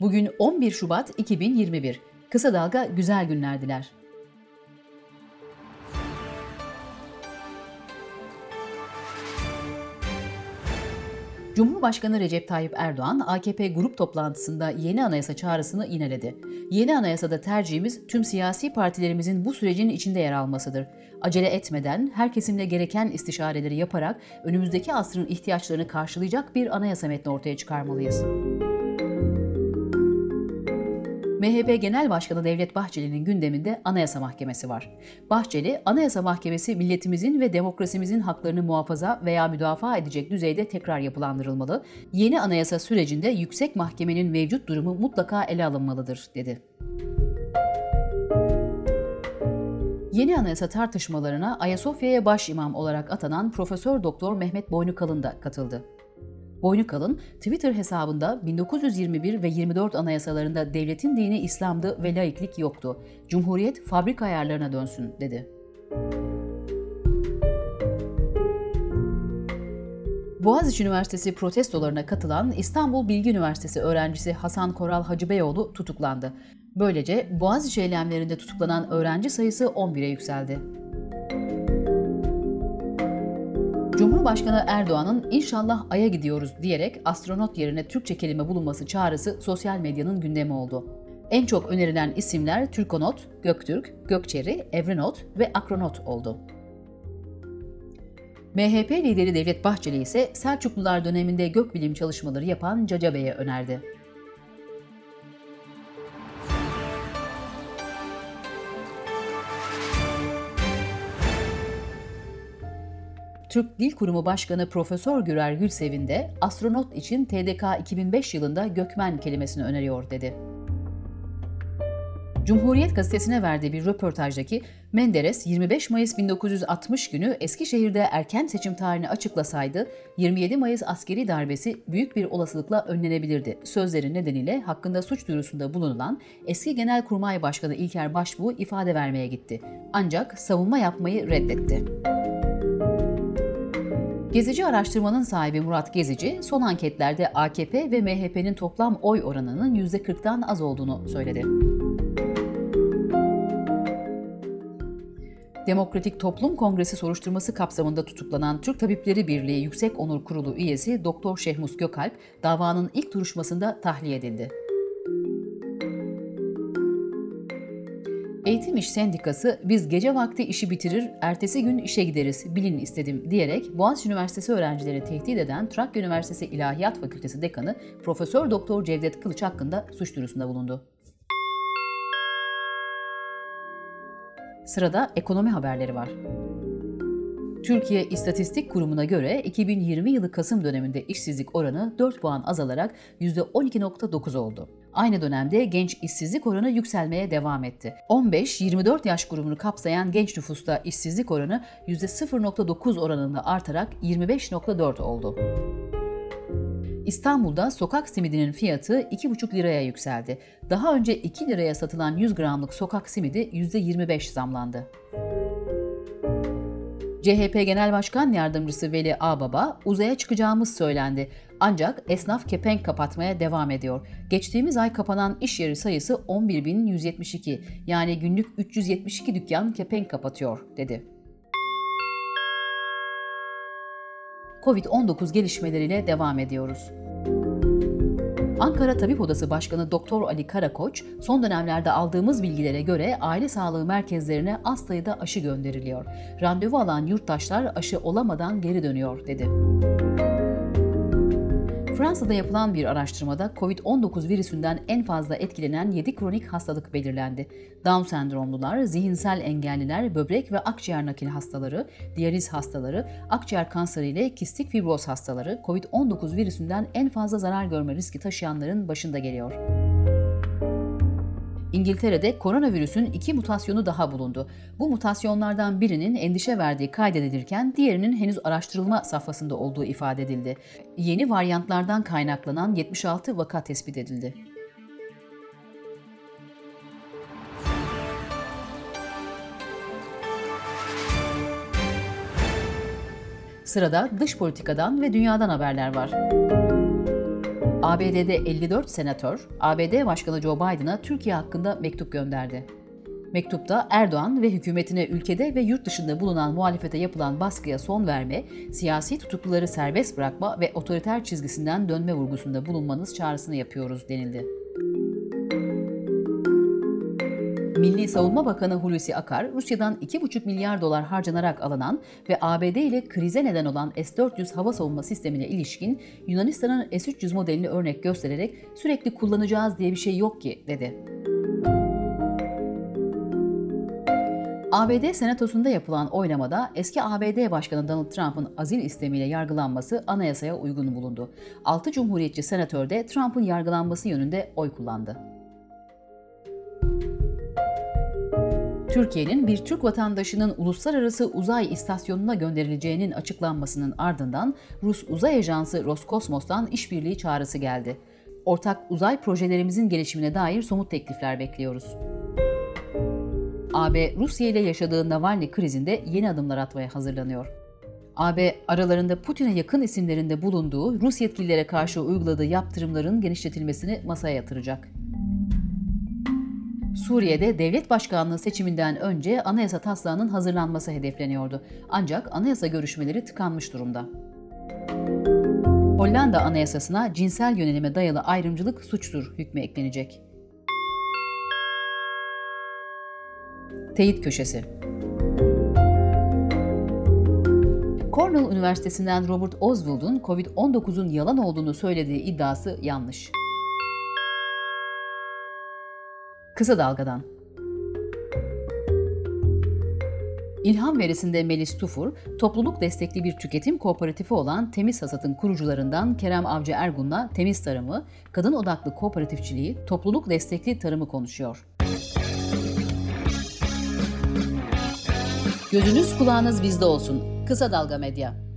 Bugün 11 Şubat 2021. Kısa Dalga güzel günler diler. Cumhurbaşkanı Recep Tayyip Erdoğan, AKP grup toplantısında yeni anayasa çağrısını ineledi. Yeni anayasada tercihimiz tüm siyasi partilerimizin bu sürecin içinde yer almasıdır. Acele etmeden, her kesimle gereken istişareleri yaparak önümüzdeki asrın ihtiyaçlarını karşılayacak bir anayasa metni ortaya çıkarmalıyız. MHP Genel Başkanı Devlet Bahçeli'nin gündeminde Anayasa Mahkemesi var. Bahçeli, Anayasa Mahkemesi milletimizin ve demokrasimizin haklarını muhafaza veya müdafaa edecek düzeyde tekrar yapılandırılmalı, yeni anayasa sürecinde yüksek mahkemenin mevcut durumu mutlaka ele alınmalıdır, dedi. Yeni anayasa tartışmalarına Ayasofya'ya baş imam olarak atanan Profesör Doktor Mehmet Boynukalın da katıldı. Boynukalın Twitter hesabında 1921 ve 24 anayasalarında devletin dini İslam'dı ve laiklik yoktu. Cumhuriyet fabrika ayarlarına dönsün dedi. Boğaziçi Üniversitesi protestolarına katılan İstanbul Bilgi Üniversitesi öğrencisi Hasan Koral Hacıbeyoğlu tutuklandı. Böylece Boğaziçi eylemlerinde tutuklanan öğrenci sayısı 11'e yükseldi. Cumhurbaşkanı Erdoğan'ın inşallah Ay'a gidiyoruz diyerek astronot yerine Türkçe kelime bulunması çağrısı sosyal medyanın gündemi oldu. En çok önerilen isimler Türkonot, Göktürk, Gökçeri, Evrenot ve Akronot oldu. MHP lideri Devlet Bahçeli ise Selçuklular döneminde gökbilim çalışmaları yapan Caca Bey'e önerdi. Türk Dil Kurumu Başkanı Profesör Gürer Gülsevin de astronot için TDK 2005 yılında gökmen kelimesini öneriyor dedi. Cumhuriyet gazetesine verdiği bir röportajdaki Menderes 25 Mayıs 1960 günü Eskişehir'de erken seçim tarihini açıklasaydı 27 Mayıs askeri darbesi büyük bir olasılıkla önlenebilirdi. Sözleri nedeniyle hakkında suç duyurusunda bulunulan eski Genelkurmay Başkanı İlker Başbuğ ifade vermeye gitti. Ancak savunma yapmayı reddetti. Gezici araştırmanın sahibi Murat Gezici, son anketlerde AKP ve MHP'nin toplam oy oranının %40'tan az olduğunu söyledi. Demokratik Toplum Kongresi soruşturması kapsamında tutuklanan Türk Tabipleri Birliği Yüksek Onur Kurulu üyesi Doktor Şehmus Gökalp davanın ilk duruşmasında tahliye edildi. Eğitim İş Sendikası biz gece vakti işi bitirir, ertesi gün işe gideriz, bilin istedim diyerek Boğaziçi Üniversitesi öğrencilerini tehdit eden Trakya Üniversitesi İlahiyat Fakültesi Dekanı Profesör Doktor Cevdet Kılıç hakkında suç duyurusunda bulundu. Sırada ekonomi haberleri var. Türkiye İstatistik Kurumu'na göre 2020 yılı Kasım döneminde işsizlik oranı 4 puan azalarak %12.9 oldu. Aynı dönemde genç işsizlik oranı yükselmeye devam etti. 15-24 yaş grubunu kapsayan genç nüfusta işsizlik oranı %0.9 oranında artarak 25.4 oldu. İstanbul'da sokak simidinin fiyatı 2,5 liraya yükseldi. Daha önce 2 liraya satılan 100 gramlık sokak simidi %25 zamlandı. CHP Genel Başkan Yardımcısı Veli Ağbaba, uzaya çıkacağımız söylendi. Ancak esnaf kepenk kapatmaya devam ediyor. Geçtiğimiz ay kapanan iş yeri sayısı 11.172 yani günlük 372 dükkan kepenk kapatıyor dedi. Covid-19 gelişmeleriyle devam ediyoruz. Ankara Tabip Odası Başkanı Doktor Ali Karakoç, son dönemlerde aldığımız bilgilere göre aile sağlığı merkezlerine az sayıda aşı gönderiliyor. Randevu alan yurttaşlar aşı olamadan geri dönüyor dedi. Fransa'da yapılan bir araştırmada COVID-19 virüsünden en fazla etkilenen 7 kronik hastalık belirlendi. Down sendromlular, zihinsel engelliler, böbrek ve akciğer nakil hastaları, diyaliz hastaları, akciğer kanseri ile kistik fibroz hastaları COVID-19 virüsünden en fazla zarar görme riski taşıyanların başında geliyor. İngiltere'de koronavirüsün iki mutasyonu daha bulundu. Bu mutasyonlardan birinin endişe verdiği kaydedilirken diğerinin henüz araştırılma safhasında olduğu ifade edildi. Yeni varyantlardan kaynaklanan 76 vaka tespit edildi. Sırada dış politikadan ve dünyadan haberler var. ABD'de 54 senatör, ABD Başkanı Joe Biden'a Türkiye hakkında mektup gönderdi. Mektupta Erdoğan ve hükümetine ülkede ve yurt dışında bulunan muhalefete yapılan baskıya son verme, siyasi tutukluları serbest bırakma ve otoriter çizgisinden dönme vurgusunda bulunmanız çağrısını yapıyoruz denildi. Milli Savunma Bakanı Hulusi Akar, Rusya'dan 2,5 milyar dolar harcanarak alınan ve ABD ile krize neden olan S-400 hava savunma sistemine ilişkin Yunanistan'ın S-300 modelini örnek göstererek sürekli kullanacağız diye bir şey yok ki, dedi. ABD Senatosu'nda yapılan oylamada eski ABD Başkanı Donald Trump'ın azil istemiyle yargılanması anayasaya uygun bulundu. 6 Cumhuriyetçi senatör de Trump'ın yargılanması yönünde oy kullandı. Türkiye'nin bir Türk vatandaşının uluslararası uzay istasyonuna gönderileceğinin açıklanmasının ardından Rus uzay ajansı Roskosmos'tan işbirliği çağrısı geldi. Ortak uzay projelerimizin gelişimine dair somut teklifler bekliyoruz. AB, Rusya ile yaşadığı Navalny krizinde yeni adımlar atmaya hazırlanıyor. AB, aralarında Putin'e yakın isimlerinde bulunduğu Rus yetkililere karşı uyguladığı yaptırımların genişletilmesini masaya yatıracak. Suriye'de devlet başkanlığı seçiminden önce anayasa taslağının hazırlanması hedefleniyordu. Ancak anayasa görüşmeleri tıkanmış durumda. Hollanda anayasasına cinsel yönelime dayalı ayrımcılık suçtur hükmü eklenecek. Teyit Köşesi Cornell Üniversitesi'nden Robert Oswald'un COVID-19'un yalan olduğunu söylediği iddiası yanlış. Kısa Dalga'dan İlham verisinde Melis Tufur, topluluk destekli bir tüketim kooperatifi olan Temiz Hasat'ın kurucularından Kerem Avcı Ergun'la temiz tarımı, kadın odaklı kooperatifçiliği, topluluk destekli tarımı konuşuyor. Gözünüz kulağınız bizde olsun. Kısa Dalga Medya.